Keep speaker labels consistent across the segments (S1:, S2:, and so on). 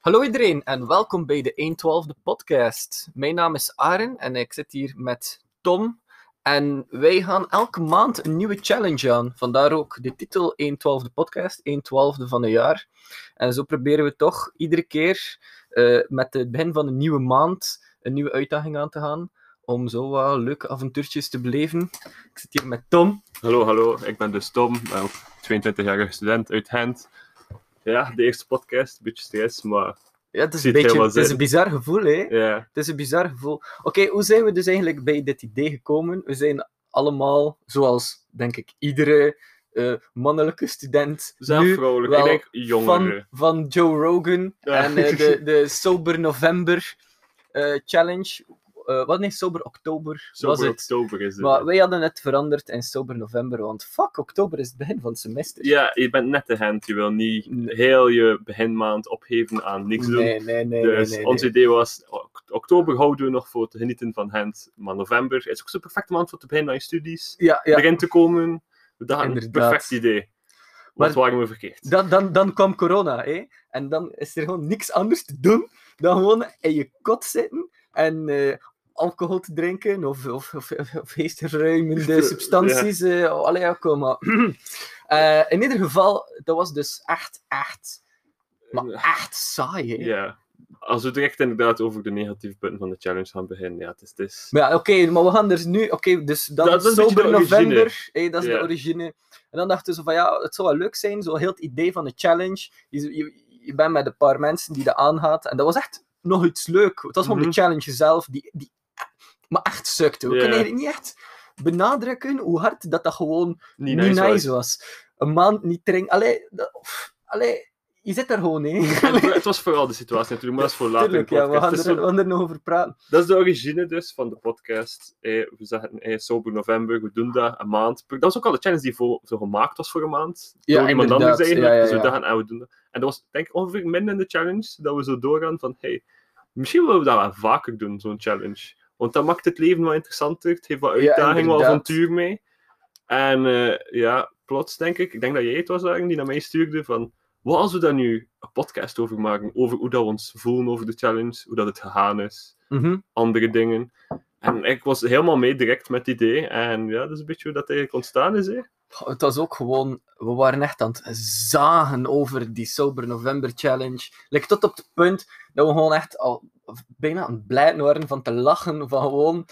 S1: Hallo iedereen en welkom bij de 112e podcast. Mijn naam is Aren en ik zit hier met Tom. En wij gaan elke maand een nieuwe challenge aan. Vandaar ook de titel 112e podcast, 112e van een jaar. En zo proberen we toch iedere keer eh, met het begin van een nieuwe maand een nieuwe uitdaging aan te gaan. Om zo wat leuke avontuurtjes te beleven. Ik zit hier met Tom.
S2: Hallo, hallo. Ik ben dus Tom, ik ben ook 22-jarige student uit Gent. Ja, de eerste podcast, een beetje stress, maar
S1: Ja, het is, een, beetje, het is een bizar gevoel, hè?
S2: ja.
S1: Het is een bizar gevoel. Oké, hoe zijn we dus eigenlijk bij dit idee gekomen? We zijn allemaal, zoals denk ik iedere eh, mannelijke student,
S2: Zelf
S1: nu
S2: vrolijk.
S1: wel
S2: Ik denk
S1: van,
S2: jongeren.
S1: van Joe Rogan
S2: Ja.
S1: en eh, de, de Sober November eh, Challenge. Eh, wat nee, Sober Oktober
S2: Zo
S1: was het.
S2: oktober is het.
S1: Maar wij hadden het veranderd in Sober November, want fuck, oktober is het begin van het semester.
S2: Ja, je bent net de hand. Je wil niet heel je beginmaand opgeven aan niks doen.
S1: Nee, nee, nee.
S2: dus
S1: nee,
S2: ons
S1: nee.
S2: idee was, ok- oktober houden we nog voor te genieten van hand. Maar november is ook de perfecte maand voor te beginnen aan je studies.
S1: Ja, ja.
S2: Erin te komen. Dat is een perfect idee. Wat waren we verkeerd?
S1: Dan, dan, dan kwam corona, hè? En dan is er gewoon niks anders te doen dan gewoon in je kot zitten en eh, alcohol te drinken of, of, of, of geestverruimende substanties. allee, ja, kom maar. In ieder geval, dat was dus echt, echt, maar echt saai, hè?
S2: Ja. Als we direct inderdaad over de negatieve punten van de challenge gaan beginnen, ja, het is... Het is...
S1: Maar ja, oké, maar we gaan dus nu... Oké, dus dan
S2: Dat- is
S1: Sober. November, hé, dat is
S2: Ja.
S1: de origine. En dan dachten ze van, ja, het zou wel leuk zijn, zo heel het idee van de challenge. Je, je, je bent met een paar mensen die dat aangaat. En dat was echt nog iets leuk. Het was gewoon
S2: Mhm.
S1: de challenge zelf, die, die maar echt sukte. We
S2: Ja.
S1: kunnen eigenlijk niet echt benadrukken hoe hard dat dat gewoon
S2: Niet
S1: niet
S2: nice
S1: nice,
S2: was.
S1: Een maand niet drinken. Allee, dat- pff, allee, je zit daar gewoon.
S2: En het- was vooral de situatie natuurlijk, maar dat is voor later in de
S1: Tuurlijk, ja, we gaan, er, we gaan er nog over praten.
S2: Dat is de origine dus van de podcast. Eh, we zeggen eh, Sober November, we doen dat een maand. Dat was ook al de challenge die voor, zo gemaakt was voor een maand.
S1: Ja,
S2: door iemand anders eigenlijk.
S1: Ja, ja,
S2: Dus we dachten, ah, we doen dat. En dat was denk ik ongeveer midden in de challenge dat we zo doorgaan van, hey, misschien willen we dat wel vaker doen, zo'n challenge. Want dat maakt het leven wat interessanter. Het heeft wat
S1: Ja,
S2: uitdaging, wat avontuur mee. En eh, ja, plots denk ik, ik denk dat jij het was Arjen, die naar mij stuurde van, wat als we daar nu een podcast over maken, over hoe dat we ons voelen over de challenge, hoe dat het gegaan is
S1: Mhm.
S2: andere dingen. En ik was helemaal mee direct met het idee. En ja, dat is een beetje hoe dat eigenlijk ontstaan is. Hè.
S1: Het was ook gewoon, we waren echt aan het zagen over die Sober November Challenge. Like, tot op het punt dat we gewoon echt al bijna aan het blijten waren van te lachen. Van gewoon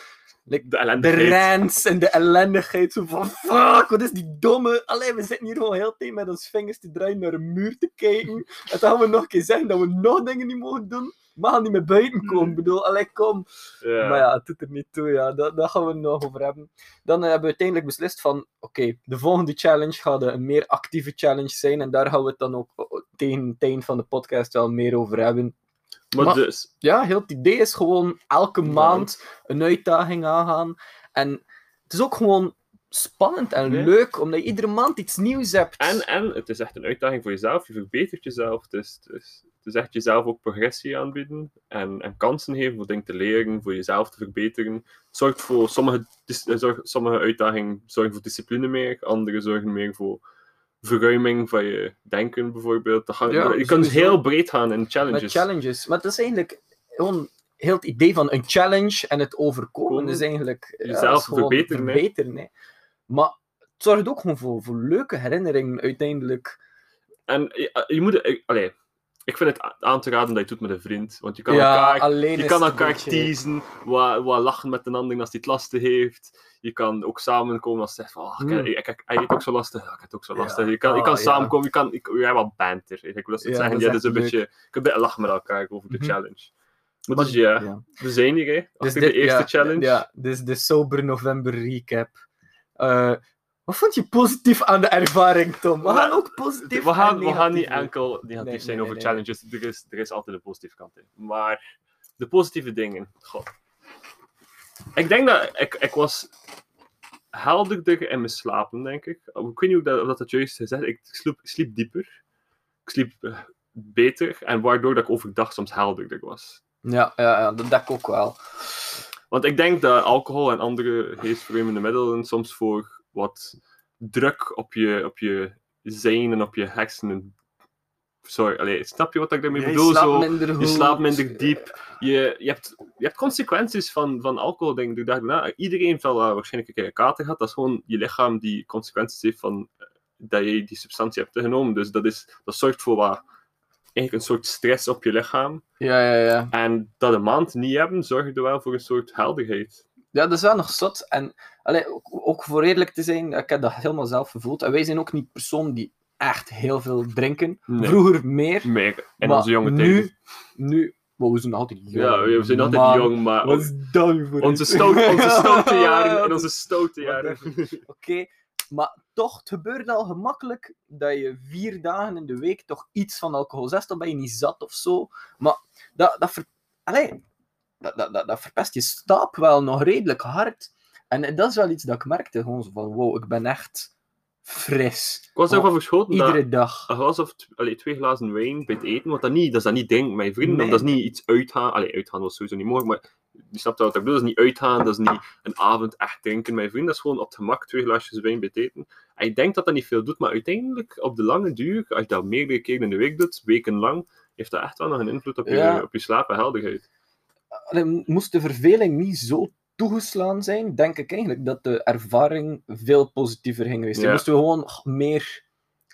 S1: like,
S2: De
S1: de rants en de ellendigheid. Zo van fuck, wat is die domme. Allee, we zitten hier gewoon heel tijd met ons vingers te draaien naar een muur te kijken. En dan gaan we nog een keer zeggen dat we nog dingen niet mogen doen. Maar gaan niet meer buiten komen. Ik bedoel, allee, kom. Maar ja, het doet er niet toe, ja. Dat, daar gaan we het nog over hebben. Dan eh, hebben we uiteindelijk beslist van, oké, de volgende challenge gaat een meer actieve challenge zijn. En daar gaan we het dan ook eh, tegen het eind van de podcast wel meer over hebben.
S2: Maar,
S1: maar-
S2: dus,
S1: Ja, heel het idee is gewoon elke
S2: Ja.
S1: maand een uitdaging aangaan. En het is ook gewoon spannend en leuk, omdat je iedere maand iets nieuws hebt.
S2: en, en het is echt een uitdaging voor jezelf. Je verbetert jezelf. Het is, het is, het is echt jezelf ook progressie aanbieden. En, en kansen geven voor dingen te leren, voor jezelf te verbeteren. Zorgt voor sommige, eh, zorg, sommige uitdagingen zorgen voor discipline meer. Andere zorgen meer voor verruiming van je denken, bijvoorbeeld. Dat
S1: Ja,
S2: je kan dus
S1: sowieso.
S2: heel breed gaan in challenges.
S1: Met challenges. Maar het is eigenlijk gewoon heel het idee van een challenge en het overkomen is eigenlijk ja,
S2: jezelf verbeteren, hè.
S1: verbeteren, hè. Maar het zorgt ook gewoon voor, voor leuke herinneringen uiteindelijk.
S2: En je, je moet... eh, Allee, ik vind het aan te raden dat je het doet met een vriend. Want je kan
S1: ja,
S2: elkaar, je kan elkaar
S1: beetje-
S2: teasen, wat, wat lachen met een ander als hij het lastig heeft. Je kan ook samenkomen als hij zegt van, oh, ik,
S1: Hmm.
S2: ik, ik, hij heeft ook zo lastig, ja, ik heb het ook zo lastig. Je kan, je
S1: Ah,
S2: kan samenkomen, je kan, je, je hebt wat banter. Ik wil dat zeggen,
S1: dat is
S2: ja, dat is
S1: echt
S2: een beetje... Je kunt beetje lachen met elkaar over de
S1: Mhm.
S2: challenge. Maar dus ja, we zijn hier, hè.
S1: Dus
S2: Achter de eerste challenge.
S1: Ja, dus de Sober November recap. Eh, wat vond je positief aan de ervaring, Tom? We gaan ook positief
S2: We gaan, we gaan niet enkel negatief zijn over challenges. Er, is, er is altijd een positieve kant in. Maar de positieve dingen. God. Ik denk dat ik, ik was helderder in mijn slapen, denk ik. Ik weet niet hoe dat, of dat, juist gezegd Ik sliep, sliep dieper. Ik sliep eh, beter. En waardoor dat ik overdag soms helderder was.
S1: Ja, ja, ja, dat denk ik ook wel.
S2: Want ik denk dat alcohol en andere geestverruimende middelen soms voor wat druk op je, op je zijn en op je hersenen sorry, allee, snap je wat ik daarmee
S1: Ja, je
S2: bedoel?
S1: slaapt
S2: Zo, je slaapt minder diep. Je, je, hebt, je hebt consequenties van, van alcohol, denk ik. de dag daarna. Iedereen heeft wel eh, waarschijnlijk een keer kater gehad. Dat is gewoon je lichaam die consequenties heeft van eh, dat je die substantie hebt genomen. Dus dat, is, dat zorgt voor wat, eigenlijk een soort stress op je lichaam.
S1: Ja, ja, ja.
S2: En dat een maand niet hebben, zorgt er wel voor een soort helderheid.
S1: Ja, dat is wel nog zot. En allee, ook, ook voor eerlijk te zijn, ik heb dat helemaal zelf gevoeld. En wij zijn ook niet personen die echt heel veel drinken.
S2: Nee.
S1: Vroeger meer.
S2: Meer in
S1: maar
S2: onze jonge
S1: nu,
S2: tijden.
S1: nu... wow, we zijn altijd jong.
S2: Ja, we zijn altijd
S1: Man,
S2: jong, maar
S1: Wat is dat nu voor
S2: onze, stoot, onze stoute jaren. En onze stoute jaren.
S1: Oké, maar toch, het gebeurt al gemakkelijk dat je vier dagen in de week toch iets van alcohol zet, dan ben je niet zat of zo. Maar dat, dat, ver... Allee, dat, dat, dat, dat verpest je stap wel nog redelijk hard. En dat is wel iets dat ik merkte, gewoon zo van, wow, ik ben echt fris.
S2: Ik was ervan verschoten dat
S1: Iedere dag.
S2: een glas of allee, twee glazen wijn bij het eten, want dat, niet, dat is dat niet ding mijn vrienden,
S1: Nee.
S2: dat is niet iets uitgaan. Allee, uitgaan was sowieso niet mogelijk, maar je snapt wat ik bedoel. Dat is niet uitgaan, dat is niet een avond echt drinken mijn vrienden. Dat is gewoon op het gemak twee glaasjes wijn bij het eten. En ik denk dat dat niet veel doet, maar uiteindelijk, op de lange duur, als je dat meerdere keren in de week doet, wekenlang, heeft dat echt wel nog een invloed op je,
S1: Ja.
S2: op je slaap en helderheid.
S1: Allee, moest de verveling niet zo toegeslaan zijn, denk ik eigenlijk dat de ervaring veel positiever ging geweest.
S2: Ja.
S1: Moesten we gewoon meer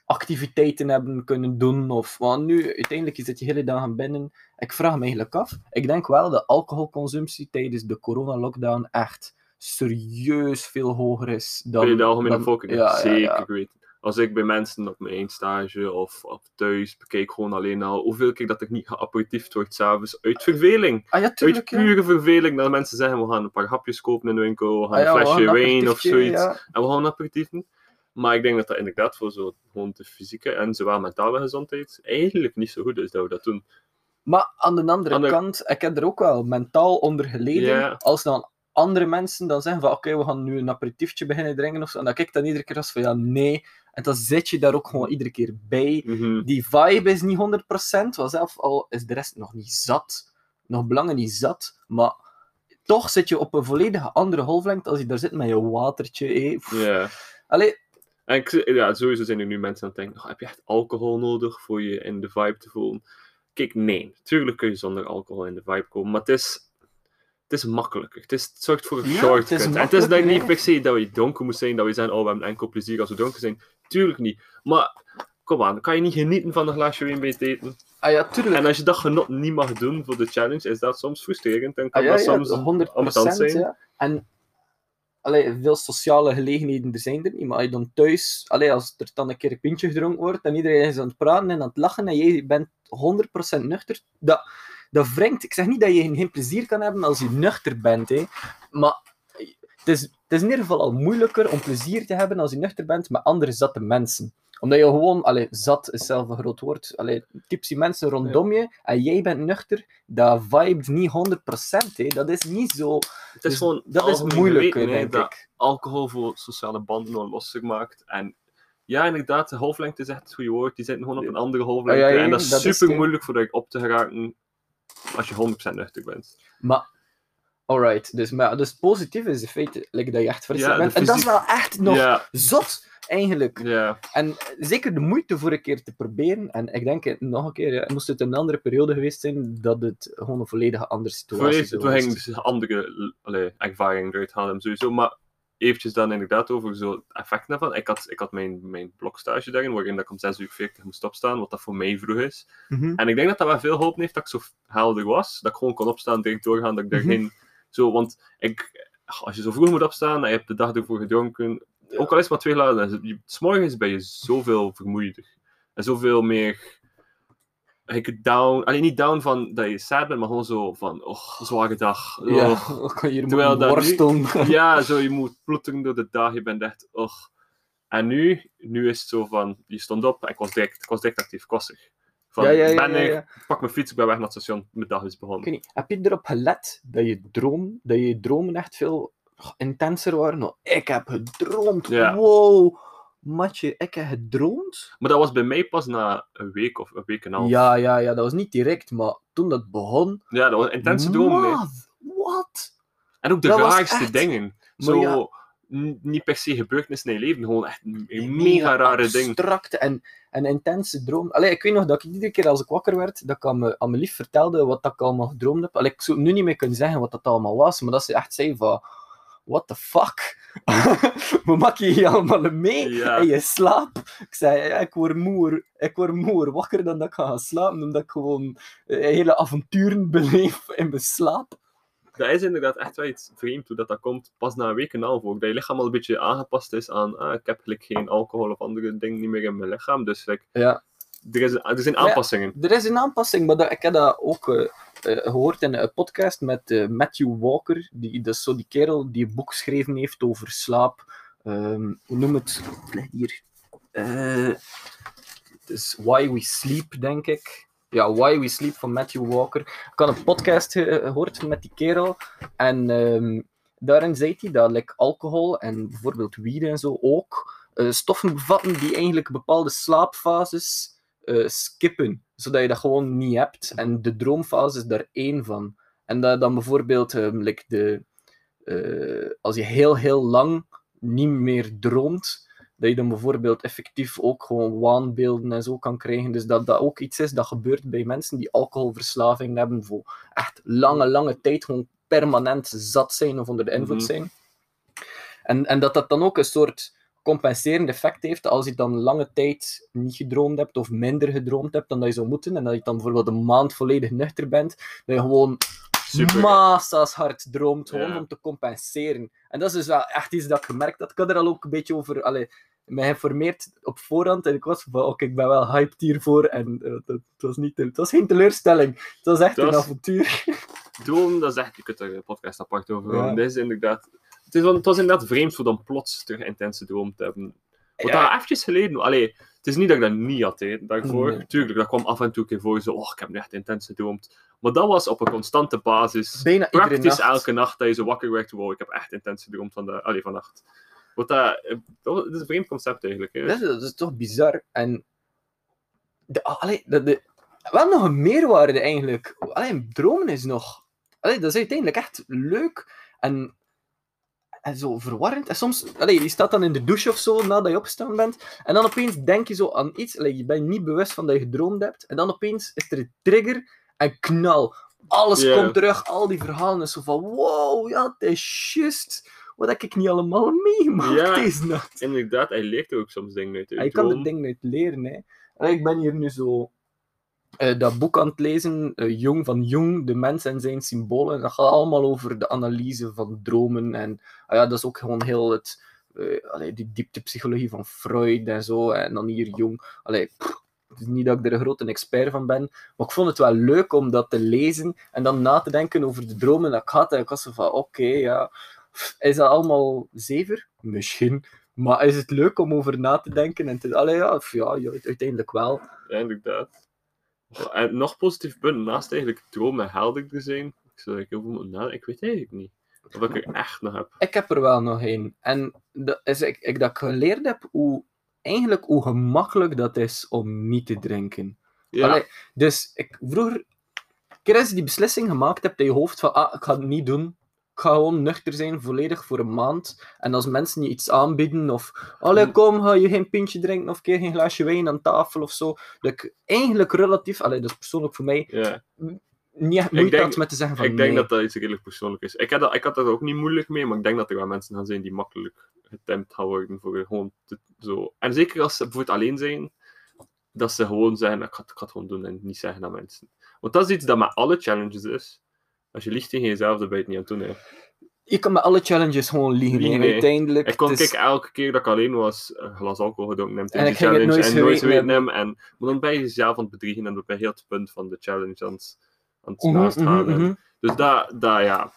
S1: activiteiten hebben kunnen doen. Of, want nu, uiteindelijk zit je hele dagen binnen. Ik vraag me eigenlijk af. Ik denk wel dat alcoholconsumptie tijdens de corona-lockdown echt serieus veel hoger is dan...
S2: Bij de algemene bevolking,
S1: Ja, ja,
S2: zeker
S1: ja.
S2: weten. Als ik bij mensen op mijn stage of, of thuis bekijk gewoon alleen al hoeveel keer dat er niet geaperitiefd wordt s'avonds uit verveling.
S1: Ah ja,
S2: Uit
S1: tuurlijk. ja.
S2: pure verveling dat mensen zeggen, we gaan een paar hapjes kopen in de winkel, we gaan
S1: Ah ja,
S2: een flesje wijn of zoiets, en we gaan doen. Maar ik denk dat dat inderdaad voor zo gewoon de fysieke en zowel mentale gezondheid eigenlijk niet zo goed is dat we dat doen.
S1: Maar aan de andere
S2: Aan de-
S1: kant, ik heb er ook wel mentaal onder geleden. Als dan andere mensen dan zeggen van oké, we gaan nu een aperitiefje beginnen drinken of zo. En dan kijk ik dan iedere keer als van ja, nee. En dan zit je daar ook gewoon iedere keer bij.
S2: Mhm.
S1: Die vibe is niet 100%, want zelf al is de rest nog niet zat. Nog belangen niet zat. Maar toch zit je op een volledig andere golflengte als je daar zit met je watertje. hé. Allee,
S2: En ik, ja, sowieso zijn er nu mensen aan het denken, "Oh, heb je echt alcohol nodig voor je in de vibe te voelen? Kijk, nee. Tuurlijk kun je zonder alcohol in de vibe komen, maar het is, het is makkelijker. Het, is, het zorgt voor een
S1: Ja, het
S2: shortcut. en het is
S1: makkelijker,
S2: dan niet per se dat we dronken moeten zijn, dat we zeggen, oh, we hebben enkel plezier als we dronken zijn. Tuurlijk niet. Maar, kom aan, kan je niet genieten van een glaasje wijn bij het eten?
S1: ah ja, tuurlijk.
S2: En als je dat genot niet mag doen voor de challenge, is dat soms frustrerend. En kan
S1: Ah, ja,
S2: dat
S1: ja,
S2: soms
S1: 100
S2: ambetant zijn.
S1: ja. En allee, veel sociale gelegenheden er zijn er niet, maar als je dan thuis, allee, als er dan een keer een pintje gedronken wordt en iedereen is aan het praten en aan het lachen en jij bent 100% nuchter, dat, dat wringt. Ik zeg niet dat je geen plezier kan hebben als je nuchter bent, hè, maar het is, het is in ieder geval al moeilijker om plezier te hebben als je nuchter bent met andere zatte mensen omdat je gewoon, allee, zat is zelf een groot woord, allee, tipsy mensen rondom je en jij bent nuchter, dat vibet niet 100%. Hè. Dat is niet zo.
S2: Het is
S1: Dus
S2: gewoon
S1: dat is moeilijker, denk
S2: dat
S1: ik.
S2: alcohol voor sociale banden nog losser maakt. En ja, inderdaad, de golflengte is echt het goede woord. Die zitten gewoon op een andere golflengte.
S1: Ja, ja,
S2: en dat is
S1: dat
S2: super moeilijk voor je op te geraken als je 100% nuchter bent.
S1: Maar, alright, dus, maar, dus positief is het feit like, dat je echt fris
S2: Ja, de
S1: bent. En dat is wel echt nog
S2: Ja,
S1: zot, eigenlijk.
S2: ja.
S1: En zeker de moeite voor een keer te proberen. En ik denk, nog een keer, ja, moest het een andere periode geweest zijn, dat het gewoon een volledig andere situatie zou
S2: toen ging dus andere allee, ervaringen eruit halen, sowieso. Maar eventjes dan inderdaad over zo het effect daarvan. Ik had, ik had mijn, mijn blokstage daarin, waarin dat ik om 6 uur 40 moest opstaan, wat dat voor mij vroeg is.
S1: Mhm.
S2: En ik denk dat dat wel veel geholpen heeft dat ik zo helder was. Dat ik gewoon kon opstaan, direct doorgaan, dat ik daar
S1: Mhm.
S2: geen... Zo, want ik, als je zo vroeg moet opstaan en je hebt de dag ervoor gedronken, ook al is het maar twee glazen, dan is het- je- 's morgens ben je zoveel vermoeider. En zoveel meer... Ik down, alleen niet down van dat je sad bent, maar gewoon zo van, oh, zware dag. Oh.
S1: Ja, dan kan je
S2: Terwijl nu-. Ja, zo, je moet ploeteren door de dag, je bent echt, oh. En nu, nu is het zo van, je stond op, ik was direct, ik was direct actief, ik was er. Van,
S1: Ja, ja, ja,
S2: ik ben
S1: ja, ja.
S2: pak mijn fiets, ik ben weg naar het station, mijn dag is
S1: Ik
S2: begonnen.
S1: niet, heb je erop gelet dat je droom, dat je dromen echt veel intenser waren? Nou, ik heb gedroomd.
S2: Ja.
S1: Wow, matje, ik heb gedroomd.
S2: Maar dat was bij mij pas na een week of een week en een half.
S1: Ja, ja, ja, dat was niet direct, maar toen dat begon.
S2: Ja, dat was intense dromen.
S1: Wat?
S2: En ook de
S1: Dat
S2: raarste
S1: echt-
S2: dingen.
S1: Maar
S2: Zo, niet per se gebeurtenissen in je leven, gewoon echt een mega rare ding.
S1: abstracte en, en intense droom. Allee, ik weet nog dat ik iedere keer als ik wakker werd, dat ik aan me- aan mijn lief vertelde wat dat ik allemaal gedroomd heb. Allee, ik zou nu niet meer kunnen zeggen wat dat allemaal was, maar dat ze echt zei van... What the fuck? We maken hier allemaal mee
S2: Ja.
S1: in je slaap. Ik zei, ik word moer. Ik word moer. Wakker dan dat ik ga gaan slapen, omdat ik gewoon eh, hele avonturen beleef in mijn slaap.
S2: Dat is inderdaad echt wel iets vreemd hoe dat, dat komt. Pas na een week en half ook. Dat je lichaam al een beetje aangepast is aan. Ah, ik heb like, geen alcohol of andere dingen niet meer in mijn lichaam. Dus like,
S1: Ja.
S2: er, is, er zijn
S1: ja.
S2: aanpassingen.
S1: Er is een aanpassing, maar dat, ik heb dat ook eh, eh, gehoord in een podcast met eh, Matthew Walker. Die, dat is zo die kerel die een boek geschreven heeft over slaap. Ehm, hoe noem het? Het hier. Het is Why We Sleep, denk ik. Ja, Why We Sleep van Matthew Walker. Ik had een podcast ge- gehoord met die kerel. En ehm, daarin zei hij dat alcohol en bijvoorbeeld wiet en zo ook eh, stoffen bevatten die eigenlijk bepaalde slaapfases eh, skippen, zodat je dat gewoon niet hebt. En de droomfase is daar één van. En dat dan bijvoorbeeld, ehm, de, eh, als je heel, heel lang niet meer droomt, dat je dan bijvoorbeeld effectief ook gewoon waanbeelden en zo kan krijgen. Dus dat dat ook iets is dat gebeurt bij mensen die alcoholverslaving hebben, voor echt lange, lange tijd gewoon permanent zat zijn of onder de invloed
S2: Mhm.
S1: zijn. En, en dat dat dan ook een soort compenserend effect heeft als je dan lange tijd niet gedroomd hebt of minder gedroomd hebt dan dat je zou moeten en dat je dan bijvoorbeeld een maand volledig nuchter bent, dat je gewoon
S2: Super.
S1: massa's hard droomt, gewoon
S2: Ja.
S1: om te compenseren. En dat is dus wel echt iets dat ik gemerkt had. Ik had er al ook een beetje over allee, me geïnformeerd op voorhand en ik was van, oké, ik ben wel hyped hiervoor en eh, het, was niet, het was geen teleurstelling. Het was echt
S2: Dat
S1: een
S2: was-
S1: avontuur.
S2: Droom, dat is echt, je kunt er een podcast apart over
S1: Ja.
S2: Dit is inderdaad, het, is, het was inderdaad vreemd voor dan plots terug intense droom te hebben. Wat
S1: Ja.
S2: dat eventjes geleden, allee, het is niet dat ik dat niet had, hè, daarvoor.
S1: Nee.
S2: Tuurlijk, dat kwam af en toe een keer voor, zo, oh, ik heb nu echt intens gedroomd. Maar dat was op een constante basis.
S1: Bijna
S2: Praktisch
S1: nacht.
S2: elke nacht dat je zo wakker werd, wow, ik heb echt intens gedroomd van de, allee, vannacht. Wat dat, eh, dat is een vreemd concept eigenlijk. Hè.
S1: Dat is, dat is toch bizar. En de, allee, de, de, wel nog een meerwaarde eigenlijk. Allee, dromen is nog. Allee, dat is uiteindelijk echt leuk en, en zo verwarrend. En soms, allee, je staat dan in de douche of zo nadat je opgestaan bent. En dan opeens denk je zo aan iets. Allee, je bent niet bewust van dat je gedroomd hebt. En dan opeens is er een trigger en knal. Alles komt terug, al die verhalen. is zo van: wow, ja, het is juist. Wat heb ik niet allemaal meegemaakt
S2: Ja.
S1: deze nacht?
S2: Inderdaad, hij leert er ook soms dingen uit.
S1: je kan er dingen uit leren. Hè. Allee, Ik ben hier nu zo eh, dat boek aan het lezen, eh, Jung van Jung, De mens en zijn symbolen. Dat gaat allemaal over de analyse van dromen. En ah ja, dat is ook gewoon heel het, eh allee, die dieptepsychologie van Freud en zo. En dan hier Jung. Allee, het is niet dat ik er een grote expert van ben, maar ik vond het wel leuk om dat te lezen en dan na te denken over de dromen dat ik had. En ik was van, oké, ja, is dat allemaal zever? Misschien. Maar is het leuk om over na te denken en te... Allee, ja, ja, uiteindelijk wel.
S2: Ja, inderdaad. En nog positief punt, naast eigenlijk dromen helderder zijn, ik zou ik heel veel moeten nadenken, ik weet eigenlijk niet of ik er echt nog heb.
S1: Ik heb er wel nog één. En dat is ik, ik, dat ik geleerd heb hoe, eigenlijk hoe gemakkelijk dat is om niet te drinken.
S2: Ja,
S1: Allee, dus ik, vroeger, keer als je die beslissing gemaakt hebt in je hoofd van, ah, ik ga het niet doen. Ik ga gewoon nuchter zijn, volledig voor een maand. En als mensen je iets aanbieden, of allee,
S2: Hm.
S1: kom, ga je geen pintje drinken, of een keer geen glaasje wijn aan tafel, of zo. Dat ik eigenlijk relatief, allee, dat is persoonlijk voor mij,
S2: ja.
S1: niet echt moeite had met te zeggen van
S2: ik denk dat dat iets redelijk persoonlijk is. Ik had, dat, ik had dat ook niet moeilijk mee, maar ik denk dat er wel mensen gaan zijn die makkelijk getemd gaan worden voor gewoon te, zo. En zeker als ze bijvoorbeeld alleen zijn, dat ze gewoon zeggen, ik ga, het- ik ga het gewoon doen en niet zeggen aan mensen. Want dat is iets dat met alle challenges is. Als je liegt tegen jezelf, dan ben je het niet aan het doen. Hè.
S1: Je kan met alle challenges gewoon liegen.
S2: Liegen,
S1: hè.
S2: hè.
S1: Uiteindelijk.
S2: Ik kon
S1: het is-
S2: kijk, elke keer dat ik alleen was, een glas alcohol gedronken hebben
S1: En
S2: tijdens
S1: ik
S2: die
S1: ging het
S2: challenge
S1: nooit
S2: en nooit
S1: geweten
S2: hebben. En, maar dan ben je jezelf aan het bedriegen en dan ben je heel het punt van de challenge aan het, aan het
S1: Mhm,
S2: naast
S1: mhm,
S2: En-
S1: mhm.
S2: Dus dat, dat ja.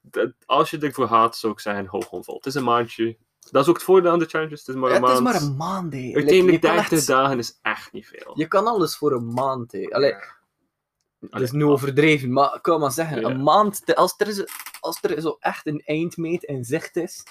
S2: Dat- als je ervoor gaat, zou ik zeggen, hou gewoon vol. Het is een maandje. Dat is ook het voordeel aan de challenges. Het is maar
S1: Ja,
S2: een
S1: het is
S2: maand.
S1: maar een maand, hè. Like,
S2: Uiteindelijk
S1: je kan
S2: 30
S1: echt-
S2: dagen is echt niet veel.
S1: Je kan alles voor een maand, hè. Allee, dat is nu overdreven, maar ik kan maar zeggen,
S2: Ja.
S1: een maand, te- als er, zo- als er zo echt een eindmeet in zicht is,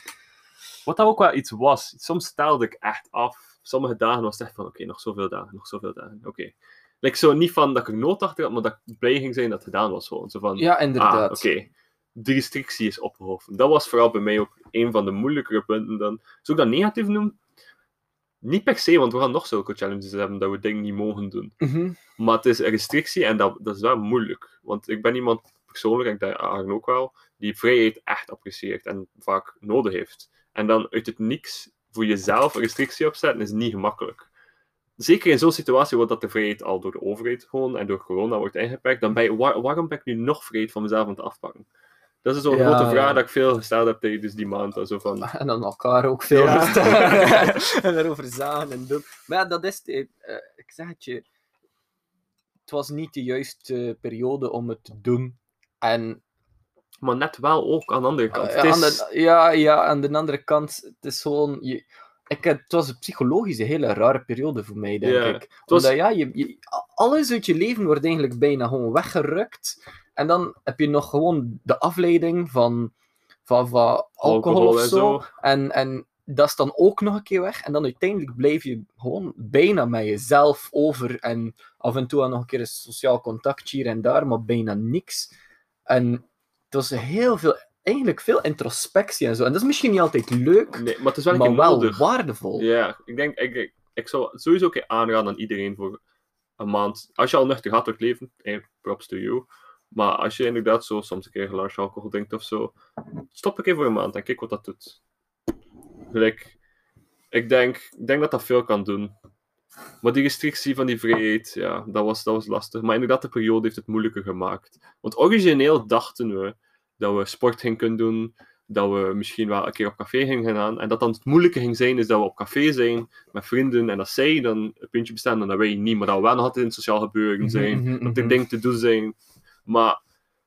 S2: Wat dat ook wel iets was. Soms stelde ik echt af. Sommige dagen was het echt van, oké, nog zoveel dagen, nog zoveel dagen. Oké. Like zo niet van dat ik er nood achter had, maar dat ik blij ging zijn dat het gedaan was. Gewoon. Zo van,
S1: ja,
S2: ah,
S1: inderdaad.
S2: oké. de restrictie is opgehoven. Dat was vooral bij mij ook een van de moeilijkere punten. Dan, zou ik dat negatief noemen? Niet per se, want we gaan nog zulke challenges hebben dat we dingen niet mogen doen.
S1: Mhm.
S2: Maar het is een restrictie en dat, dat is wel moeilijk. Want ik ben iemand persoonlijk, en ik denk Arjen ook wel, die vrijheid echt apprecieert en vaak nodig heeft. En dan uit het niks voor jezelf een restrictie opzetten is niet gemakkelijk. Zeker in zo'n situatie waar dat de vrijheid al door de overheid gewoon en door corona wordt ingeperkt, dan ben je, waar- waarom ben ik nu nog vrijheid van mezelf aan het afpakken? Dat is zo'n
S1: Ja,
S2: grote vraag
S1: ja.
S2: dat ik veel gesteld heb tijdens die maand. Zo van,
S1: En dan elkaar ook veel
S2: Ja.
S1: en erover zagen en doen. Maar ja, dat is... het, eh, ik zeg het je. Het was niet de juiste periode om het te doen. En
S2: maar net wel ook aan de andere kant.
S1: Eh,
S2: Het is-
S1: aan de, ja, ja, aan de andere kant, het is gewoon... Je, ik, het was een psychologisch een hele rare periode voor mij, denk ik.
S2: was-
S1: Omdat ja, je, je- alles uit je leven wordt eigenlijk bijna gewoon weggerukt. En dan heb je nog gewoon de afleiding van, van, van alcohol, of
S2: en
S1: zo. En, en dat is dan ook nog een keer weg. En dan uiteindelijk blijf je gewoon bijna met jezelf over. En af en toe nog een keer een sociaal contact hier en daar, maar bijna niks. En het was heel veel, eigenlijk veel introspectie en zo. En dat is misschien niet altijd leuk,
S2: Nee, maar het is wel
S1: maar waardevol.
S2: Ja, ik denk, ik, ik, ik zou het sowieso een keer aanraden aan iedereen voor een maand. Als je al nuchter gaat door het leven, hey, props to you. Maar als je inderdaad zo soms een keer een glaasje alcohol drinkt of zo, stop een keer voor een maand en kijk wat dat doet. Gelijk, ik denk, ik denk dat dat veel kan doen. Maar die restrictie van die vrijheid, ja, dat was, dat was lastig. Maar inderdaad, de periode heeft het moeilijker gemaakt. Want origineel dachten we dat we sport gingen kunnen doen, dat we misschien wel een keer op café gingen gaan. En dat dan het moeilijke ging zijn, is dat we op café zijn met vrienden en dat zij dan een puntje bestaan en dat wij niet. Maar dat we wel nog altijd in het sociaal gebeuren zijn,
S1: Mhm, mhm,
S2: dat er
S1: mhm.
S2: dingen te doen zijn. Maar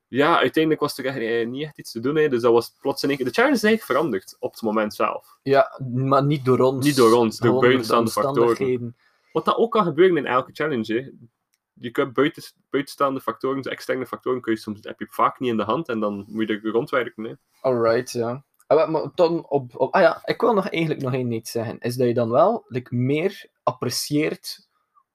S2: ja, uiteindelijk was er echt, niet echt iets te doen. Hè. Dus dat was plots in één keer... De challenge is eigenlijk veranderd op het moment zelf.
S1: Ja, maar niet door ons.
S2: Niet door ons, door buitenstaande
S1: de
S2: factoren. Wat dat ook kan gebeuren in elke challenge. Hè. Je kunt buiten, buitenstaande factoren, dus externe factoren, kun je soms, heb je vaak niet in de hand en dan moet je er rondwerken. Hè.
S1: Alright, ja. Ah, maar- maar dan op, op, ah ja, ik wil nog eigenlijk nog één iets zeggen. Is dat je dan wel like, meer apprecieert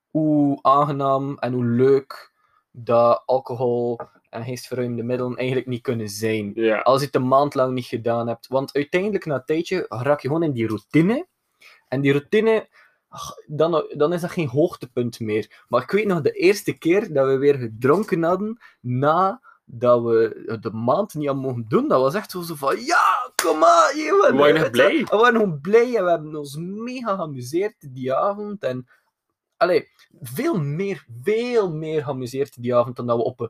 S1: hoe aangenaam en hoe leuk dat alcohol en geestverruimende middelen eigenlijk niet kunnen zijn. Als je het een maand lang niet gedaan hebt. Want uiteindelijk, na een tijdje, raak je gewoon in die routine. En die routine, ach, dan, dan is dat geen hoogtepunt meer. Maar ik weet nog de eerste keer dat we weer gedronken hadden, na dat we de maand niet hadden mogen doen, dat was echt zo van, ja, kom aan, jongen.
S2: We waren
S1: je,
S2: blij.
S1: We waren gewoon blij en we hebben ons mega geamuseerd die avond. En, allee, veel meer, veel meer geamuseerd die avond dan dat we op een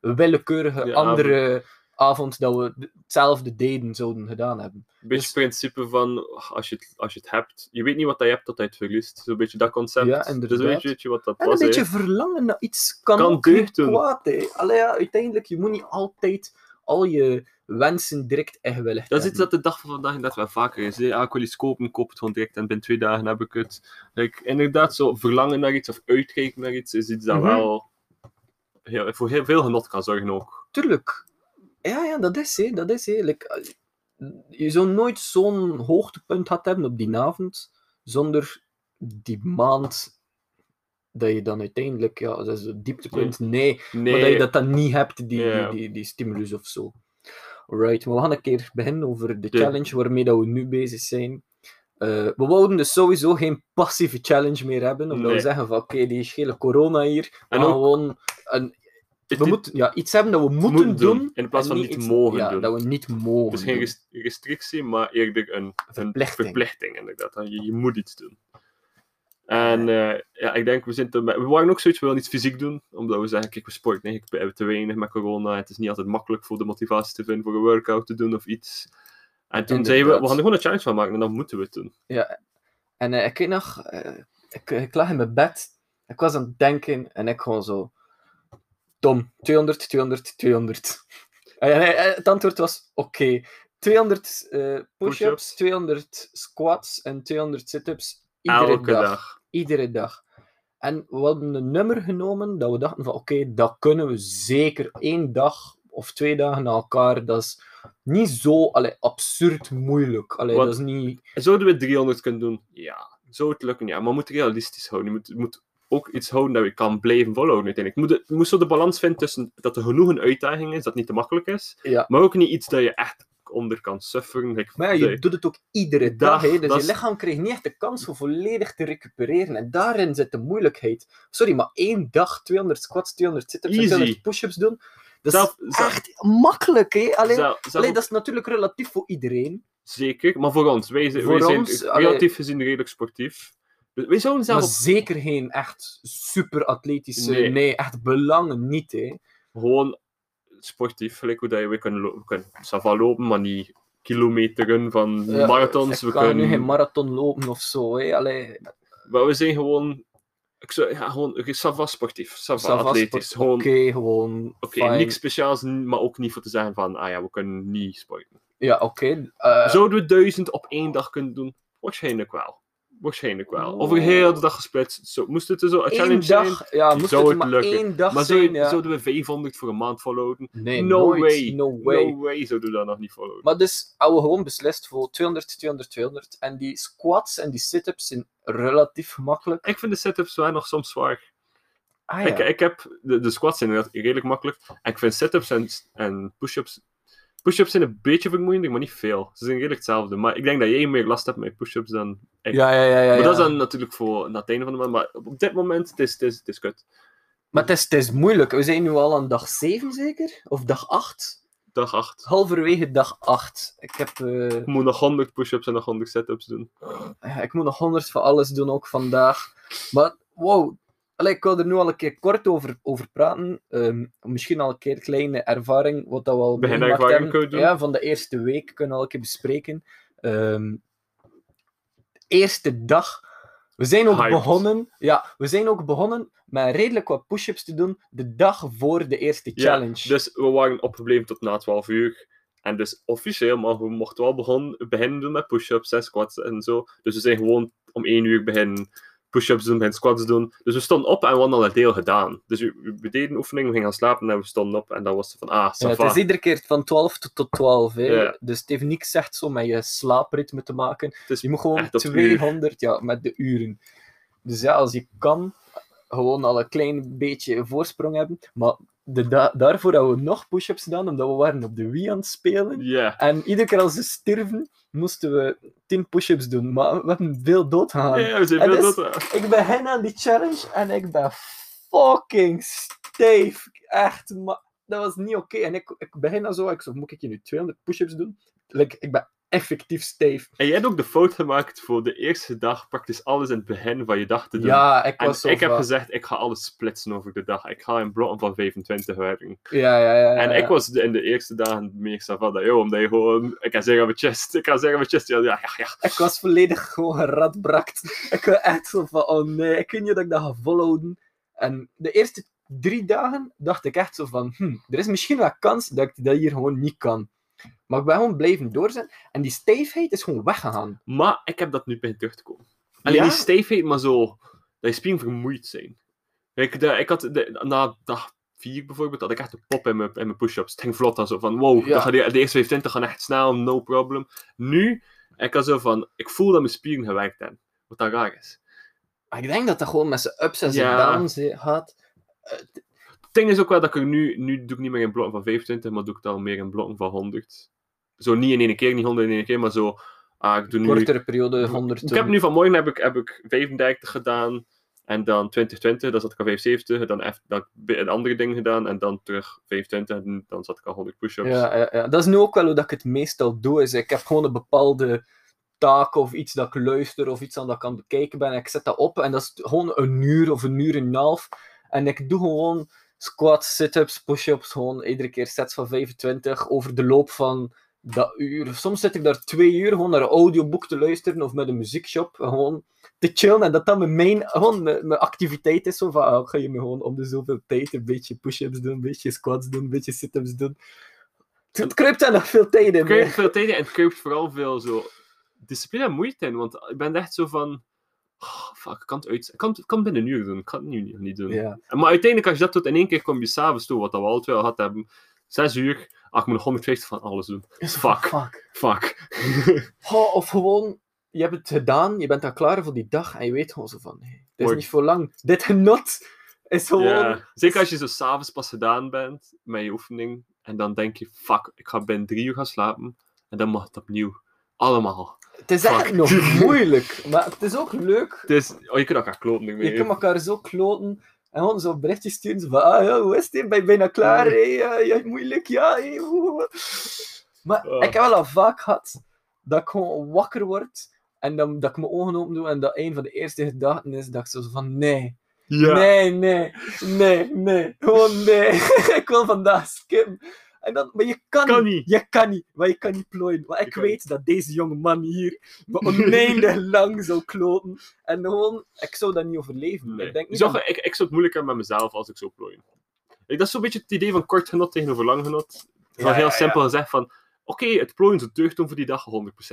S1: eh, willekeurige andere avond dat we hetzelfde deden zouden gedaan hebben.
S2: Een beetje
S1: Dus-
S2: het principe van, als je, het, als je het hebt, je weet niet wat je hebt tot je het verliest. Zo'n beetje dat concept.
S1: Ja,
S2: Dus
S1: inderdaad.
S2: weet je, weet je wat dat
S1: En
S2: was.
S1: een beetje verlangen naar iets kan,
S2: Kan
S1: ook kwaad. Allee, ja, uiteindelijk, je moet niet altijd al je wensen direct ingewilligd
S2: Dat is iets dat de dag van vandaag inderdaad wel vaker is. Hè. Ah, ik wil iets kopen, koop het gewoon direct en binnen twee dagen heb ik het. Like, inderdaad, zo verlangen naar iets of uitkijken naar iets is iets dat
S1: Mhm.
S2: wel heel, voor heel veel genot kan zorgen ook.
S1: Tuurlijk. Ja, ja, dat is hè. Dat is hè. Like, je zou nooit zo'n hoogtepunt gehad hebben op die avond, zonder die maand dat je dan uiteindelijk, ja, dat is het dieptepunt, nee,
S2: Nee,
S1: maar dat je dat dan niet hebt, die, die, die stimulus of zo. Maar we gaan een keer beginnen over de challenge waarmee dat we nu bezig zijn. Eh, we wouden dus sowieso geen passieve challenge meer hebben, omdat we
S2: Nee.
S1: zeggen van oké, die gele corona hier, we
S2: En ook-
S1: gewoon een, we
S2: is
S1: moeten, ja, iets hebben dat we moeten,
S2: moeten
S1: doen,
S2: doen, in plaats van niet
S1: iets-
S2: mogen
S1: ja,
S2: doen.
S1: dat we niet mogen
S2: dus geen restrictie, maar eerder een, een
S1: Verplichting.
S2: verplichting. Inderdaad. Je, je moet iets doen. En eh, ja, ik denk, we, zijn te, we waren ook zoiets, we willen iets fysiek doen. Omdat we zeggen, kijk, we sporten hebben te weinig met corona. Het is niet altijd makkelijk voor de motivatie te vinden voor een workout te doen of iets. En toen zeiden we, we gaan er gewoon een challenge van maken en dan moeten we het doen.
S1: En eh, ik weet nog, eh, ik, ik lag in mijn bed, ik was aan het denken en ik gewoon zo, Tom, 200, 200, 200. En het antwoord was, oké, 200 eh, push-ups,
S2: Push-ups.
S1: 200 squats en 200 sit-ups iedere
S2: Elke
S1: dag.
S2: dag.
S1: Iedere dag. En we hadden een nummer genomen dat we dachten van oké, dat kunnen we zeker één dag of twee dagen na elkaar. Dat is niet zo allee, absurd moeilijk. Allee, dat is niet...
S2: Zouden we 300 kunnen doen? Ja. Zou het lukken? Ja. Maar we moeten realistisch houden. Je moet, moet ook iets houden dat je kan blijven volhouden uiteindelijk. Je moet, je moet zo de balans vinden tussen dat er genoeg een uitdaging is, dat niet te makkelijk is,
S1: Ja.
S2: maar ook niet iets dat je echt onder kan sufferen.
S1: Maar ja, je doet het ook iedere
S2: Dag,
S1: dag. hè. Dus
S2: dat
S1: je lichaam krijgt niet echt de kans om volledig te recupereren. En daarin zit de moeilijkheid. Sorry, maar één dag 200 squats, 200 sit-ups en
S2: Easy.
S1: 200 push-ups doen. Dat
S2: Zelf-
S1: is
S2: zelf-
S1: echt makkelijk, hè? Alleen,
S2: zelf-
S1: alleen, dat is natuurlijk relatief voor iedereen.
S2: Zeker, maar voor ons. Wij,
S1: Voor
S2: wij zijn
S1: ons,
S2: relatief
S1: allee-
S2: gezien redelijk sportief. Wij zouden zelf
S1: Maar
S2: op-
S1: zeker geen echt super atletische...
S2: Nee.
S1: Nee, echt belangen niet, hè.
S2: gewoon sportief, gelijk hoe dat je, we kunnen, lo- we kunnen sava lopen, maar niet kilometeren van
S1: Ja,
S2: marathons. We
S1: kan nu
S2: kunnen,
S1: geen marathon lopen of zo, hè. Allee,
S2: maar we zijn gewoon, ik zou, ja, gewoon sava sportief, sava atletisch.
S1: Oké, gewoon...
S2: oké, niks speciaals, maar ook niet voor te zeggen van, ah ja, we kunnen niet sporten.
S1: Ja, oké. eh,
S2: Zouden we duizend op één dag kunnen doen? Waarschijnlijk wel. Waarschijnlijk wel. Over heel de dag gesplitst. Zo, moest het er zo een
S1: één
S2: challenge zijn?
S1: dag, ja, moest
S2: zou
S1: het
S2: het
S1: maar
S2: lukken.
S1: één dag
S2: Maar
S1: zijn, ja.
S2: zouden we 500 voor een maand volhouden?
S1: Nee,
S2: no
S1: nooit.
S2: way.
S1: No way.
S2: No way zouden we dat nog niet volhouden.
S1: Maar dus, hadden we gewoon beslist voor 200, 200, 200. En die squats en die sit-ups zijn relatief gemakkelijk.
S2: Ik vind de sit-ups wel nog soms zwaar.
S1: Ah ja.
S2: ik, ik heb, de, de squats zijn redelijk makkelijk. En ik vind sit-ups en, en push-ups. Push-ups zijn een beetje vermoeiender, maar niet veel. Ze zijn redelijk hetzelfde. Maar ik denk dat jij meer last hebt met push-ups dan ik.
S1: ja, ja, ja, ja.
S2: maar
S1: ja.
S2: dat is dan natuurlijk voor na het einde van de maand. Maar op dit moment, het is, het is, het is kut.
S1: Maar het is, het is moeilijk. We zijn nu al aan dag 7 zeker? Of dag 8?
S2: Dag 8.
S1: Halverwege dag 8. Ik heb... eh,
S2: Ik moet nog 100 push-ups en nog 100 sit-ups doen.
S1: ja, ik moet nog 100 van alles doen, ook vandaag. Maar, wow. Allee, ik wil er nu al een keer kort over, over praten. Ehm, misschien al een keer kleine ervaring, wat dat we al
S2: Beginervaring
S1: hebben.
S2: kunnen doen.
S1: Ja, van de eerste week kunnen we al een keer bespreken. Ehm, eerste dag. We zijn ook
S2: Hyped.
S1: begonnen. Ja, we zijn ook begonnen met redelijk wat push-ups te doen de dag voor de eerste challenge.
S2: Ja, dus we waren opgebleven tot na 12 uur. En dus officieel, maar we mochten wel begon, beginnen doen met push-ups en squats en zo. Dus we zijn gewoon om 1 uur beginnen push-ups doen, beginnen squats doen. Dus we stonden op en we hadden al een deel gedaan. Dus we, we deden oefening, we gingen gaan slapen en we stonden op. En dan was het van, ah,
S1: Ja, het is iedere keer van 12 tot, tot 12. Hè.
S2: Ja.
S1: Dus het heeft niks echt zo met je slaapritme te maken. Je moet gewoon
S2: echt op uur.
S1: 200, ja, met de uren. Dus ja, als je kan, gewoon al een klein beetje voorsprong hebben. Maar de da- daarvoor hebben we nog push-ups gedaan, omdat we waren op de Wii aan het spelen. En iedere keer als ze sterven, moesten we 10 push-ups doen. Maar we hebben veel doodgegaan.
S2: Ja, we zijn
S1: En
S2: veel
S1: dus-. Ik begin aan die challenge en ik ben fucking stijf. Echt, maar dat was niet oké. En ik, ik begin dan zo, ik zo, moet ik hier nu 200 push-ups doen? Like, ik ben effectief stijf.
S2: En jij hebt ook de fout gemaakt voor de eerste dag praktisch alles in het begin van je dag te doen.
S1: Ja, ik
S2: En
S1: was zo
S2: ik heb gezegd, ik ga alles splitsen over de dag. Ik ga in blokken van 25 werken.
S1: Ja, ja, ja.
S2: En
S1: ja.
S2: ik was in de eerste dagen meer savada, joh, omdat je gewoon... Ik kan zeggen mijn chest, ik kan zeggen mijn chest, ja, ja, ja. ja.
S1: Ik was volledig gewoon geradbrakt. Ik was echt zo van, oh nee, ik weet niet dat ik dat ga volhouden. En de eerste drie dagen dacht ik echt zo van, hm, er is misschien wel kans dat ik dat hier gewoon niet kan. Maar ik ben gewoon blijven doorzetten. En die stijfheid is gewoon weggegaan.
S2: Maar ik heb dat nu bij terug te komen. Alleen
S1: Ja?
S2: die stijfheid, maar zo... Dat je spieren vermoeid zijn. Ik, de, ik had de, na dag 4 bijvoorbeeld, had ik echt een pop in mijn, in mijn push-ups. Het ging vlot dan zo van, wow,
S1: Ja.
S2: de, de eerste 25 gaan echt snel, no problem. Nu, ik had zo van, ik voel dat mijn spieren gewerkt hebben. Wat dat raar is.
S1: Maar ik denk dat dat gewoon met zijn ups en zijn
S2: Ja.
S1: downs gaat.
S2: Het ding is ook wel dat ik er nu, nu doe ik niet meer in blokken van 25, maar doe ik dan meer in blokken van 100. Zo niet in één keer, niet 100 in één keer, maar zo, ah, ik doe nu...
S1: Kortere periode, 100.
S2: Ik heb nu vanmorgen heb ik, heb ik 35 gedaan. En dan 2020, dan zat ik al 75. Dan heb dan een andere ding gedaan. En dan terug 25. En dan zat ik al 100 push-ups.
S1: Ja, ja, ja, dat is nu ook wel hoe dat ik het meestal doe. Is ik heb gewoon een bepaalde taak of iets dat ik luister of iets aan dat ik aan het bekijken ben. En ik zet dat op en dat is gewoon een uur of een uur en een half. En ik doe gewoon squats, sit-ups, push-ups. Gewoon iedere keer sets van 25 over de loop van dat uur. Soms zit ik daar twee uur gewoon naar een audioboek te luisteren of met een muziekshop. Gewoon te chillen en dat dat mijn, main, gewoon mijn, mijn activiteit is. Zo van, ah, ga je me gewoon om de zoveel tijd een beetje push-ups doen, een beetje squats doen, een beetje sit-ups doen. Het kruipt daar nog veel tijd in.
S2: Het kruipt veel tijd in en het kruipt vooral veel zo discipline en moeite in. Want ik ben echt zo van... oh, fuck, ik kan het uit... Ik kan, ik kan het binnen een uur doen. Ik kan het nu niet, doen.
S1: Ja.
S2: Maar uiteindelijk, als je dat doet, in één keer kom je s'avonds toe, wat dat we alle twee al gehad hebben. 6 uur. Ah, ik moet nog 150 van alles doen. Fuck.
S1: Fuck.
S2: Fuck.
S1: Oh, of gewoon, je hebt het gedaan, je bent al klaar voor die dag en je weet gewoon zo van, nee, is
S2: Mooi.
S1: niet voor lang. Dit genot is gewoon...
S2: Zeker als je zo s'avonds pas gedaan bent met je oefening. En dan denk je, fuck, ik ga binnen drie uur gaan slapen. En dan mag het opnieuw. Allemaal.
S1: Het is
S2: Fuck.
S1: echt nog moeilijk, maar het is ook leuk.
S2: Het is, oh, je kunt elkaar kloten.
S1: Je kunt elkaar zo kloten en gewoon zo berichtjes sturen zo van, ah hoe is het? Ben je bijna klaar? Hey, ja, ja, moeilijk, ja. hey. Maar
S2: Ah.
S1: ik heb wel al vaak gehad dat ik gewoon wakker word en dan, dat ik mijn ogen open doe en dat een van de eerste gedachten is dat ik zo van, nee,
S2: Ja.
S1: nee, nee, nee, nee, gewoon nee. ik wil vandaag skippen. En dan, maar je kan,
S2: Kan
S1: niet. Je kan niet, maar je kan niet plooien. Maar ik weet dat deze jonge man hier me oneindig lang zou kloten. En gewoon, ik zou dat niet overleven.
S2: Nee.
S1: Ik denk niet
S2: zou,
S1: dat-
S2: ik, ik zou het moeilijk hebben met mezelf als ik zo plooien. Ik, dat is zo'n beetje het idee van kort genot tegenover lang genot. Van
S1: Ja,
S2: heel
S1: ja,
S2: simpel gezegd van, oké, het plooien is een deugdom voor die dag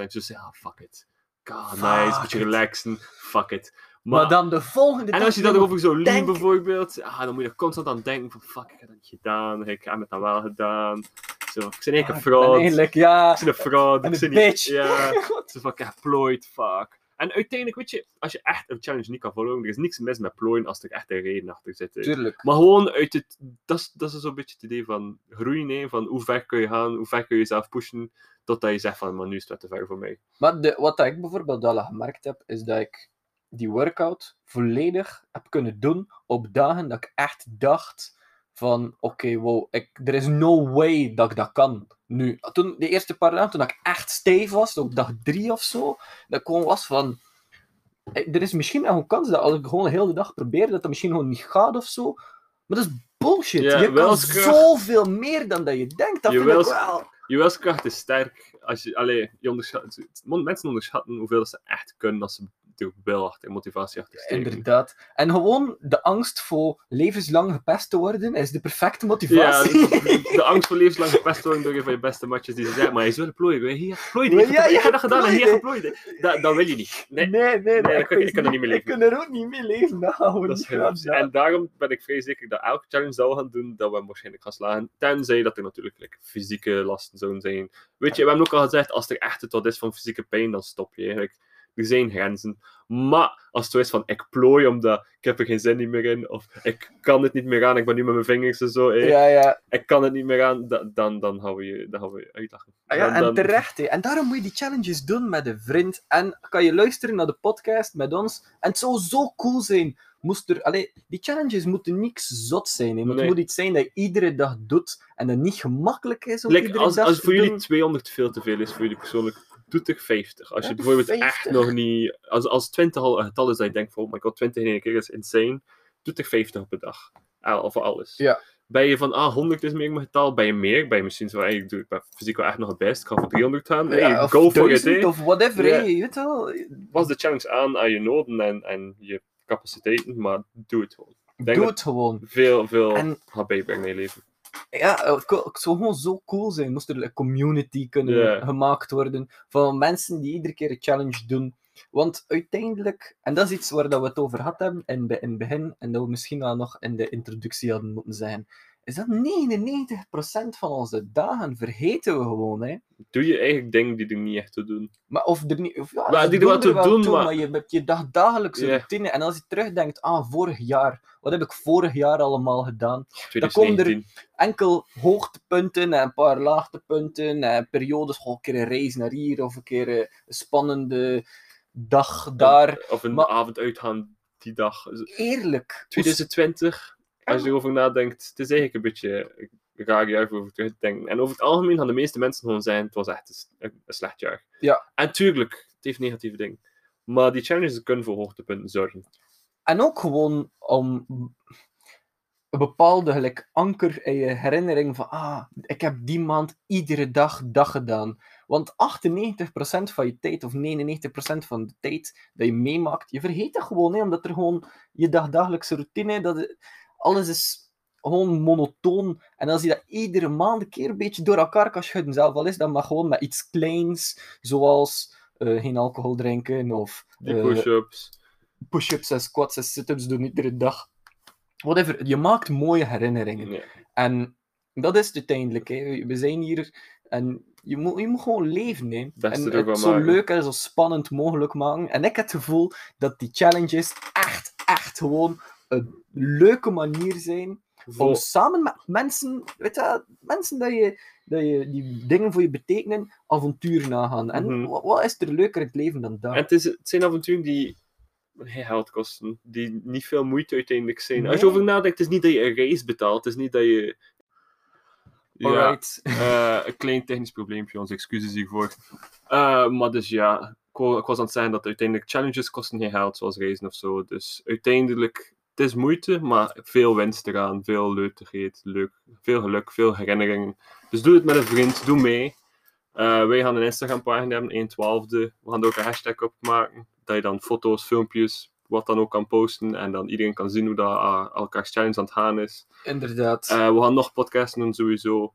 S2: 100%. Dus ja, fuck it. God, nice, een
S1: Fuck
S2: beetje
S1: it.
S2: relaxen, fuck it.
S1: Maar,
S2: Maar,
S1: dan de volgende
S2: en als je
S1: nog-
S2: daarover zo
S1: denk-
S2: bijvoorbeeld, ah, dan moet je er constant aan denken van, fuck, ik heb dat niet gedaan, ik heb het dan wel gedaan. Zo, ik ben eigenlijk
S1: Ah,
S2: een fraud.
S1: Eigenlijk, ja.
S2: Ik ben een fraud.
S1: En
S2: ik ben niet-
S1: bitch.
S2: Ja. Zo van, ik heb plooid, fuck. En uiteindelijk, weet je, als je echt een challenge niet kan volgen, er is niks mis met plooien als er echt een reden achter zit. hè.
S1: Tuurlijk.
S2: Maar gewoon uit het, dat is, dat is zo'n beetje het idee van groeien, hè, van hoe ver kun je gaan, hoe ver kun je jezelf pushen, totdat je zegt van, maar nu is het te ver voor mij.
S1: Maar de, wat dat ik bijvoorbeeld al gemerkt heb, is dat ik die workout volledig heb kunnen doen op dagen dat ik echt dacht van, oké, wow, ik, er is no way dat ik dat kan. Nu, toen, de eerste paar dagen, toen ik echt stijf was, op dag drie of zo, dat ik gewoon was van, eh, er is misschien nog een kans dat als ik gewoon de hele dag probeer, dat dat misschien gewoon niet gaat of zo. Maar dat is bullshit.
S2: Ja,
S1: je kan zoveel meer dan dat je denkt. Dat
S2: Je
S1: vind ik wel.
S2: Je wilskracht is sterk. Als je, allee, je onderschat, mensen onderschatten hoeveel ze echt kunnen als ze er wil achter, motivatie achter steken.
S1: Inderdaad. En gewoon de angst voor levenslang gepest te worden is de perfecte
S2: Ja,
S1: motivatie.
S2: de, de angst voor levenslang gepest worden door een van je beste matches die ze zeggen, maar je wil plooien, wil je hier plooien,
S1: Ja, ja,
S2: je dat gedaan en hier
S1: plooien.
S2: geplooid. Dat, dat wil je niet. Nee,
S1: nee, nee,
S2: Nee, ik kan- ik er niet mee
S1: Ik kan er ook niet mee leven. We
S2: dat is En daarom ben ik vrij zeker dat elke challenge dat we gaan doen, dat we hem waarschijnlijk gaan slagen. Tenzij dat er natuurlijk like, fysieke lasten zouden zijn. Weet je, we hebben ook al gezegd, als er echt het wat is van fysieke pijn, dan stop je eigenlijk. Er zijn grenzen. Maar als het zo is van, ik plooi omdat ik heb er geen zin meer in, of ik kan het niet meer aan, ik ben nu met mijn vingers en zo.
S1: Ja, ja.
S2: ik kan het niet meer aan, da- dan, dan gaan we je, dan gaan we je uitlachen.
S1: Ah ja, en
S2: dan-
S1: terecht. Hè. En daarom moet je die challenges doen met een vriend. En kan je luisteren naar de podcast met ons. En het zou zo cool zijn. Moest er, allee, die challenges moeten niks zot zijn. Hè.
S2: Nee.
S1: Het moet iets zijn dat je iedere dag doet. En dat niet gemakkelijk is om
S2: Like,
S1: iedere
S2: als,
S1: dag
S2: als
S1: te
S2: voor jullie
S1: doen.
S2: 200 veel te veel is, voor jullie persoonlijk, doe er 50. Als je bijvoorbeeld
S1: 50.
S2: echt nog niet... Als, als 20 al een getal is dat je denkt van, oh my god, 20 in één keer is insane, doe er 50 op een dag. Al, of voor alles.
S1: Ja.
S2: Ben je van, ah, 100 is meer mijn getal, ben je meer? Ben je misschien zo, hey, ik, doe, ik ben fysiek wel echt nog het best, ik ga voor 300 gaan. Hey,
S1: Ja,
S2: go for it, hè.
S1: Of whatever,
S2: Ja.
S1: hè. je weet wel.
S2: Pas de challenge aan aan je noden en, en je capaciteiten, maar doe het gewoon.
S1: Doe het gewoon.
S2: veel, veel
S1: En-
S2: gaat bijbrengen in je leven.
S1: Ja, het ko- het zou gewoon zo cool zijn. Moest er een community kunnen gemaakt worden van mensen die iedere keer een challenge doen. Want uiteindelijk, en dat is iets waar dat we het over gehad hebben in, in het begin, en dat we misschien wel nog in de introductie hadden moeten zeggen, is dat 99% van onze dagen vergeten we gewoon. Hè?
S2: Doe je eigenlijk dingen die er niet echt toe doen.
S1: Maar of er niet. Of, ja,
S2: Maar die er wat toe doen,
S1: toe,
S2: maar-
S1: maar... je hebt je dag dagelijkse
S2: Ja.
S1: routine. En als je terugdenkt aan vorig jaar, wat heb ik vorig jaar allemaal gedaan? komt er-
S2: 2019.
S1: enkel hoogtepunten en een paar laagtepunten en periodes, gewoon een keer een reis naar hier of een keer een spannende dag daar.
S2: Of een
S1: Maar-
S2: avond uitgaan die dag.
S1: Eerlijk.
S2: 2020, als je erover nadenkt, het is eigenlijk een beetje een raar jaar voor over terug te denken. En over het algemeen gaan de meeste mensen gewoon zijn, het was echt een, slecht jaar.
S1: Ja.
S2: En tuurlijk, het heeft negatieve dingen. Maar die challenges kunnen voor hoogtepunten zorgen.
S1: En ook gewoon om een bepaalde gelijk, anker in je herinnering van ah, ik heb die maand iedere dag dat gedaan. Want 98% van je tijd, of 99% van de tijd dat je meemaakt, je vergeet dat gewoon, hè, omdat er gewoon je dagdagelijkse routine, dat, alles is gewoon monotoon. En als je dat iedere maand een keer een beetje door elkaar kan schudden, zelf al is dat maar gewoon met iets kleins, zoals eh, geen alcohol drinken, of eh,
S2: push-ups.
S1: push-ups en squats en sit-ups doen iedere dag. Whatever, je maakt mooie herinneringen. En dat is het uiteindelijk. Hè. We zijn hier en je moet, je moet gewoon leven. Hè.
S2: Beste
S1: en het zo leuk en zo spannend mogelijk maken. En ik heb het gevoel dat die challenges echt, echt gewoon een leuke manier zijn om samen met mensen, weet je, mensen dat je, dat je die dingen voor je betekenen, avontuur nagaan. En
S2: Mhm.
S1: wat, wat is er leuker in het leven dan dat?
S2: En het, is, het zijn avonturen die geen geld kosten, die niet veel moeite uiteindelijk zijn. Als je over nadenkt, het is niet dat je een reis betaalt, het is niet dat je... Ja,
S1: Alright.
S2: eh, een klein technisch probleempje, onze excuses hiervoor. Eh, maar dus ja, ik wa- ik was aan het zeggen dat uiteindelijk challenges kosten geen geld, zoals reizen of zo. Dus uiteindelijk, het is moeite, maar veel winst eraan, veel leukigheid, leuk, veel geluk, veel herinneringen. Dus doe het met een vriend, doe mee. Eh, wij gaan een Instagram-pagina hebben, 1.12. We gaan er ook een hashtag op maken, dat je dan foto's, filmpjes, wat dan ook kan posten. En dan iedereen kan zien hoe dat uh, elkaars challenge aan het gaan is.
S1: Inderdaad.
S2: Eh, we gaan nog podcasten doen, sowieso.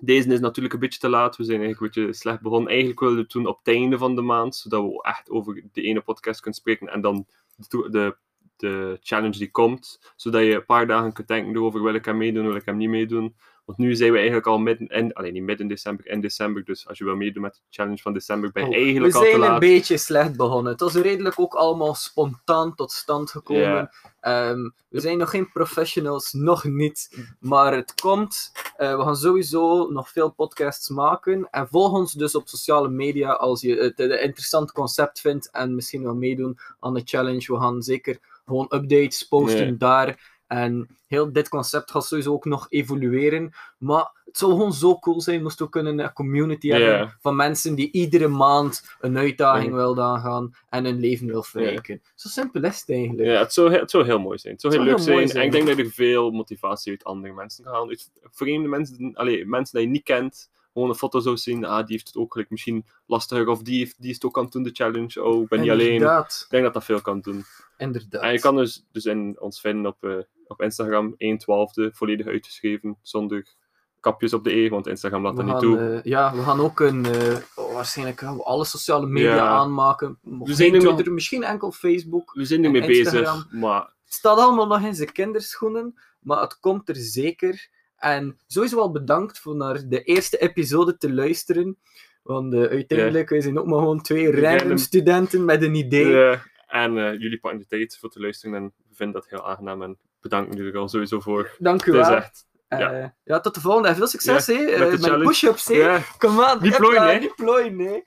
S2: Deze is natuurlijk een beetje te laat. We zijn eigenlijk een beetje slecht begonnen. Eigenlijk wilden we het doen op het einde van de maand, zodat we echt over de ene podcast kunnen spreken en dan de, de, de challenge die komt. Zodat je een paar dagen kunt denken over wil ik hem meedoen, wil ik hem niet meedoen. Want nu zijn we eigenlijk al midden in, alleen niet midden december, in december. Dus als je wil meedoen met de challenge van december, ben je
S1: Oh,
S2: eigenlijk
S1: we
S2: al te
S1: zijn een
S2: laat.
S1: beetje slecht begonnen. Het was redelijk ook allemaal spontaan tot stand gekomen. Ehm, we zijn nog geen professionals, nog niet. Maar het komt. Eh, we gaan sowieso nog veel podcasts maken. En volg ons dus op sociale media als je het een interessant concept vindt en misschien wil meedoen aan de challenge. We gaan zeker gewoon updates posten
S2: Nee.
S1: daar. En heel dit concept gaat sowieso ook nog evolueren. Maar het zou gewoon zo cool zijn moesten we kunnen een community
S2: Ja.
S1: hebben van mensen die iedere maand een uitdaging
S2: Mhm.
S1: willen aangaan en hun leven wil verrijken. Zo simpel is het eigenlijk.
S2: Ja, het zou, he- het zou heel mooi zijn. Het zou heel
S1: Het
S2: leuk
S1: heel
S2: zijn. En ik denk dat er veel motivatie uit andere mensen gaat halen. Uit vreemde mensen, allee, mensen die je niet kent. Gewoon een foto zou zien. Ah, die heeft het ook gelijk misschien lastiger. Of die, heeft, die is het ook aan het doen, de challenge. Oh, ben niet alleen. Ik denk dat dat veel kan doen.
S1: Inderdaad.
S2: En je kan dus, dus in, ons vinden op, eh, op Instagram 1.12, volledig uitgeschreven. Zonder kapjes op de E, want Instagram laat
S1: we
S2: dat niet toe.
S1: eh, ja, we gaan ook een. eh, oh, waarschijnlijk gaan we alle sociale media
S2: Ja.
S1: aanmaken.
S2: We zijn er
S1: misschien enkel Facebook.
S2: We zijn ermee
S1: en
S2: bezig. Maar
S1: Het staat allemaal nog in zijn kinderschoenen, maar het komt er zeker. En sowieso wel bedankt voor naar de eerste episode te luisteren. Want eh, uiteindelijk wij zijn ook maar gewoon twee random studenten met een idee.
S2: en eh, jullie pakken de tijd voor te luisteren. En we vinden dat heel aangenaam. En bedanken jullie al sowieso voor.
S1: Dank u wel.
S2: echt. ja.
S1: Ja, tot de volgende. En veel succes, hè.
S2: met
S1: eh,
S2: de
S1: met push-ups, Come on.
S2: Niet
S1: hopla,
S2: plooien, hè.
S1: Niet plooien, hè.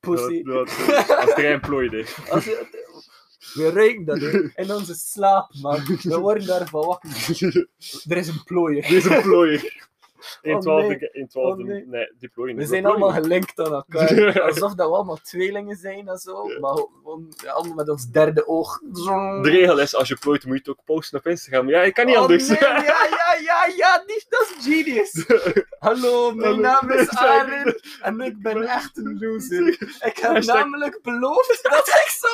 S1: Pussy.
S2: dat, dat, als er een plooi.
S1: We ruiken dat, hè. In onze slaap, man. We worden daarvan wakker. Er is een plooier.
S2: Deze plooi. 1
S1: Oh,
S2: 12,
S1: nee.
S2: 1 12,
S1: Oh, nee.
S2: nee, die plooien
S1: We zijn allemaal gelinkt aan elkaar. Alsof dat we allemaal tweelingen zijn en zo. Maar gewoon ja, allemaal met ons derde oog.
S2: De regel is, als je plooit, moet je het ook posten op Instagram. Ja, je kan niet
S1: Oh,
S2: anders.
S1: nee, ja, ja, ja, ja, die, dat is genius. Hallo, mijn
S2: Hallo.
S1: naam is Aaron en ik ben echt een loser. Ik heb
S2: Hashtag-
S1: namelijk beloofd dat ik zo...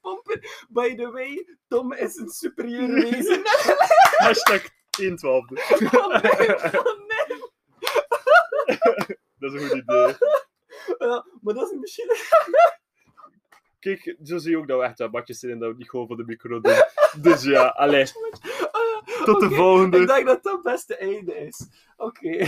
S1: Pompen. By the way, Tom is een superieur wezen.
S2: Hashtag 1 12.
S1: Oh nee, oh nee.
S2: Dat is een goed idee.
S1: Ja, maar dat is misschien...
S2: Kijk, zo zie je ook dat we echt aan badjes zijn en dat we niet gewoon voor de micro doen. Dus ja, allee. Tot de volgende.
S1: Ik denk dat dat het beste einde is. Oké.